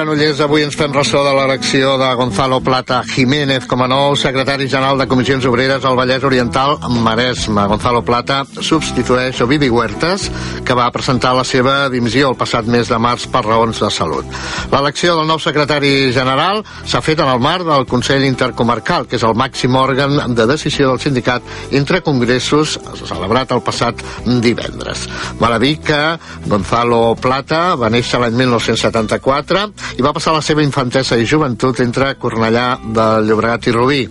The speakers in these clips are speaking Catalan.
Granollers, avui ens fem ressò de l'elecció de Gonzalo Plata Jiménez com a nou secretari general de Comissions Obreres al Vallès Oriental Maresme. Gonzalo Plata substitueix Ovidi Huertas, que va presentar la seva dimissió el passat mes de març per raons de salut. L'elecció del nou secretari general s'ha fet en el marc del Consell Intercomarcal, que és el màxim òrgan de decisió del sindicat entre congressos celebrat el passat divendres. Val a dir que Gonzalo Plata va néixer l'any 1974 i va passar la seva infantesa i joventut entre Cornellà de Llobregat i Rubí.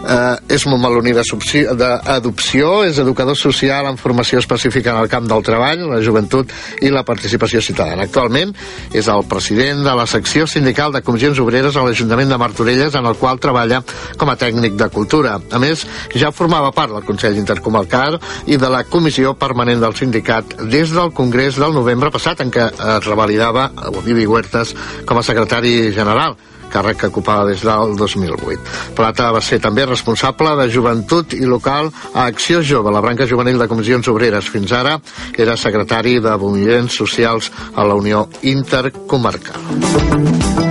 Eh, és montmeloní d'adopció, és educador social en formació específica en el camp del treball, la joventut i la participació ciutadana. Actualment és el president de la secció sindical de comissions obreres a l'Ajuntament de Martorelles, en el qual treballa com a tècnic de cultura. A més, ja formava part del Consell Intercomarcal i de la Comissió Permanent del Sindicat des del Congrés del novembre passat, en què es revalidava Ovivi Huertas com a secretari general càrrec que ocupava des del 2008. Plata va ser també responsable de joventut i local a Acció Jove, la branca juvenil de comissions obreres. Fins ara era secretari de moviments socials a la Unió Intercomarcal.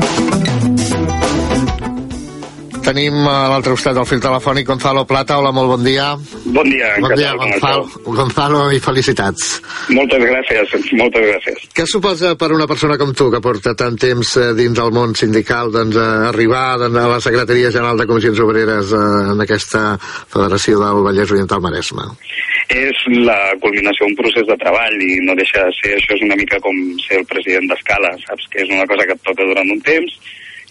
Tenim a l'altre costat del fil telefònic Gonzalo Plata. Hola, molt bon dia. Bon dia. Bon dia, Gonzalo. Gonzalo, i felicitats. Moltes gràcies, moltes gràcies. Què suposa per una persona com tu, que porta tant temps eh, dins del món sindical, doncs, arribar doncs, a la Secretaria General de Comissions Obreres eh, en aquesta Federació del Vallès Oriental Maresme? És la culminació d'un procés de treball i no deixa de ser, això és una mica com ser el president d'escala, saps? Que és una cosa que et toca durant un temps,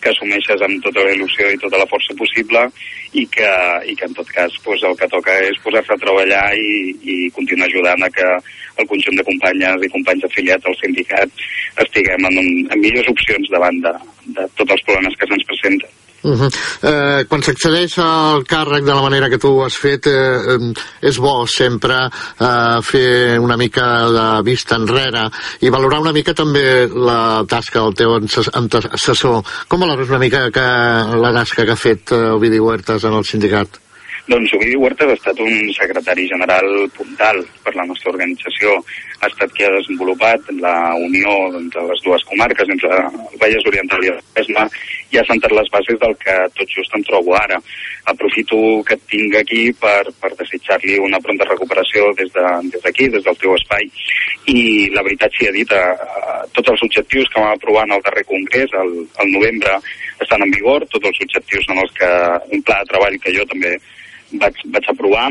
que assumeixes amb tota la il·lusió i tota la força possible i que, i que en tot cas pues, el que toca és posar-se a treballar i, i continuar ajudant a que el conjunt de companyes i companys afiliats al sindicat estiguem en, un, en millors opcions davant de, de tots els problemes que se'ns presenten. Uh -huh. eh, quan s'accedeix al càrrec de la manera que tu has fet, eh, és bo sempre eh, fer una mica de vista enrere i valorar una mica també la tasca del teu assessor. Com valores una mica que, la tasca que ha fet eh, Ovidi Huertas en el sindicat? Doncs Ovidi Huertas ha estat un secretari general puntal per la nostra organització. Ha estat qui ha desenvolupat la unió entre les dues comarques, entre el Vallès Oriental i el Pesma, i ha sentat les bases del que tot just em trobo ara. Aprofito que et tinc aquí per, per desitjar-li una pronta recuperació des d'aquí, de, des, des del teu espai. I la veritat s'hi ha dit, eh, tots els objectius que vam aprovar en el darrer congrés, el, el novembre, estan en vigor, tots els objectius són els que, un pla de treball que jo també vaig, vaig aprovar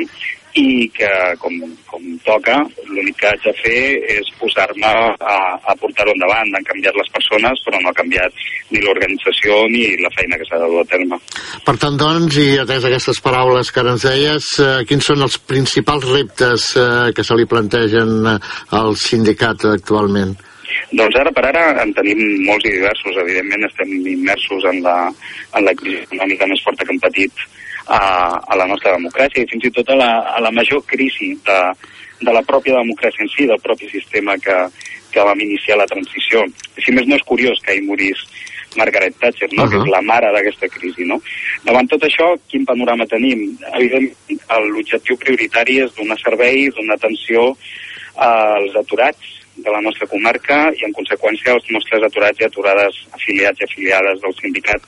i que, com, com toca, l'únic que haig de fer és posar-me a, a portar-ho endavant. Han canviat les persones, però no ha canviat ni l'organització ni la feina que s'ha de dur a terme. Per tant, doncs, i atès aquestes paraules que ara ens deies, eh, quins són els principals reptes eh, que se li plantegen eh, al sindicat actualment? Doncs ara per ara en tenim molts i diversos. Evidentment estem immersos en la, en la crisi econòmica més forta que hem patit a, a la nostra democràcia i fins i tot a la, a la major crisi de, de la pròpia democràcia en si, del propi sistema que, que vam iniciar la transició. Si més no és curiós que hi morís Margaret Thatcher, no? Uh -huh. que és la mare d'aquesta crisi. No? Davant tot això, quin panorama tenim? Evidentment, l'objectiu prioritari és donar servei, donar atenció als aturats de la nostra comarca i, en conseqüència, als nostres aturats i aturades afiliats i afiliades del sindicat.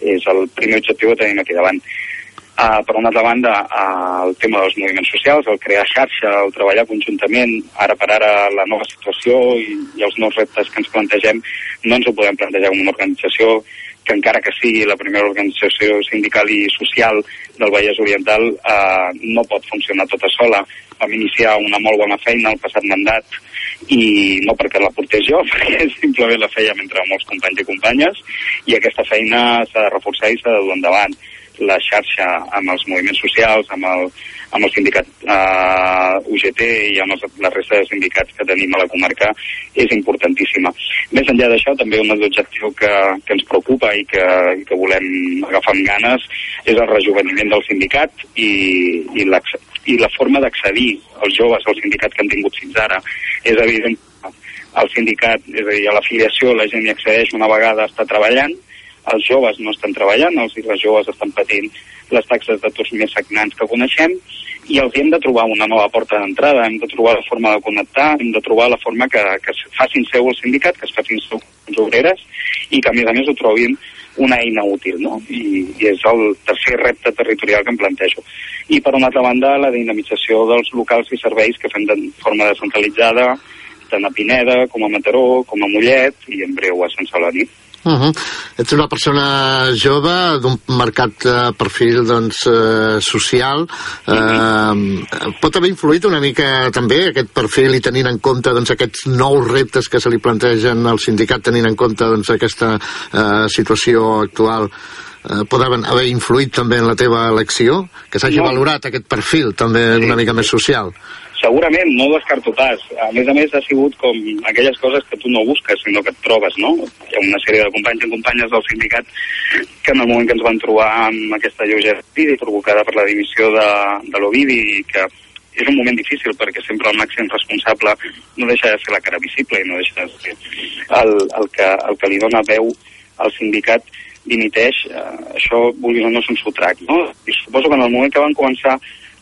És el primer objectiu que tenim aquí davant. Uh, per una altra banda, uh, el tema dels moviments socials, el crear xarxa, el treballar conjuntament, ara per ara la nova situació i, i els nous reptes que ens plantegem, no ens ho podem plantejar com una organització que encara que sigui la primera organització sindical i social del Vallès Oriental, uh, no pot funcionar tota sola. Vam iniciar una molt bona feina el passat mandat i no perquè la portés jo, perquè simplement la fèiem entre molts companys i companyes i aquesta feina s'ha de reforçar i s'ha de dur endavant la xarxa amb els moviments socials, amb el, amb el sindicat eh, UGT i amb els, la resta de sindicats que tenim a la comarca és importantíssima. Més enllà d'això, també un altre objectiu que, que ens preocupa i que, i que volem agafar amb ganes és el rejuveniment del sindicat i, i, i la forma d'accedir als joves al sindicat que han tingut fins ara. És evident el sindicat, és a dir, a l'afiliació la gent hi accedeix una vegada està treballant, els joves no estan treballant, els i les joves estan patint les taxes d'atur més sagnants que coneixem, i els hem de trobar una nova porta d'entrada, hem de trobar la forma de connectar, hem de trobar la forma que, que es facin seu el sindicat, que es facin seu les obreres, i que a més a més ho trobin una eina útil, no? I, i és el tercer repte territorial que em plantejo. I per una altra banda, la dinamització dels locals i serveis que fem de forma descentralitzada, tant a Pineda, com a Mataró, com a Mollet i en breu a Sant Celoni. Uh -huh. Ets una persona jove d'un marcat uh, perfil doncs, uh, social. Uh, pot haver influït una mica també aquest perfil i tenint en compte doncs, aquests nous reptes que se li plantegen al sindicat, tenint en compte doncs, aquesta uh, situació actual uh, pot haver influït també en la teva elecció? Que s'hagi no. valorat aquest perfil també una mica més social? Segurament no ho descarto pas. A més a més, ha sigut com aquelles coses que tu no busques, sinó que et trobes, no? Hi ha una sèrie de companys i companyes del sindicat que en el moment que ens van trobar amb aquesta lleugera provocada per la dimissió de, de l'Ovidi i que és un moment difícil perquè sempre el màxim responsable no deixa de ser la cara visible i no deixa de ser el, el, que, el que li dona veu al sindicat dimiteix, eh, això vulgui o no és un sotrac, no? I suposo que en el moment que van començar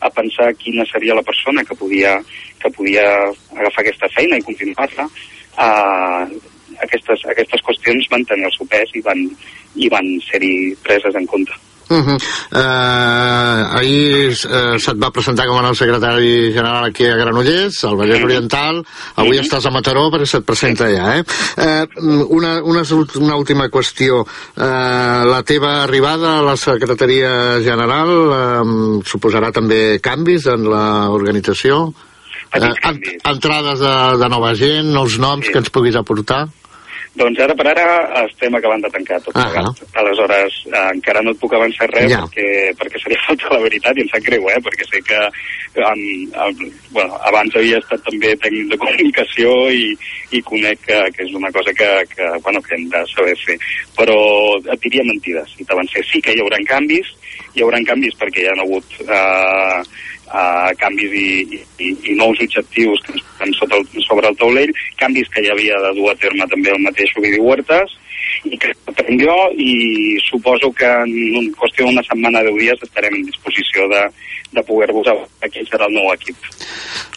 a pensar quina seria la persona que podia, que podia agafar aquesta feina i continuar-la, eh, aquestes, aquestes qüestions van tenir el seu pes i van, i van ser-hi preses en compte. Uh -huh. uh, ahir uh, se't va presentar com a nou secretari general aquí a Granollers, al Vallès. Oriental. Avui -huh. estàs a Mataró perquè se't presenta allà. Eh? Uh, una, una, una última qüestió. Uh, la teva arribada a la secretaria general uh, suposarà també canvis en l'organització? Uh, entrades de, de nova gent, nous noms sí. que ens puguis aportar? Doncs ara per ara estem acabant de tancar tot uh -huh. Aleshores, eh, encara no et puc avançar res ja. perquè, perquè seria falta la veritat i em sap greu, eh? perquè sé que en, en, bueno, abans havia estat també tècnic de comunicació i, i conec que, que és una cosa que, que, bueno, que hem de saber fer. Però et diria mentides i t'avancé. Sí que hi haurà canvis, hi haurà canvis perquè hi ha hagut... Eh, uh, canvis i, i, i nous objectius que posem sota el, sobre el taulell, canvis que ja havia de dur a terme també el mateix Ovidi Huertas, i que prenc jo i suposo que en qüestió d'una setmana, deu dies, estarem en disposició de, de poder-vos a quin serà el nou equip.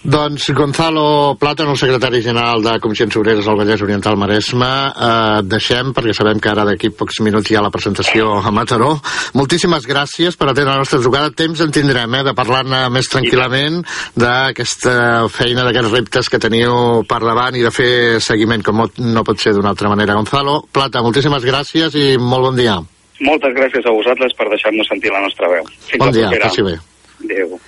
Doncs Gonzalo Plata, el secretari general de Comissions Obreres al Vallès Oriental Maresme, eh, deixem, perquè sabem que ara d'aquí pocs minuts hi ha la presentació a Mataró. Moltíssimes gràcies per atendre la nostra trucada. Temps en tindrem, eh, de parlar-ne més tranquil·lament d'aquesta feina, d'aquests reptes que teniu per davant i de fer seguiment, com no pot ser d'una altra manera. Gonzalo Plata, moltíssimes gràcies i molt bon dia. Moltes gràcies a vosaltres per deixar-nos sentir la nostra veu. Fins bon dia, passi bé. Adéu.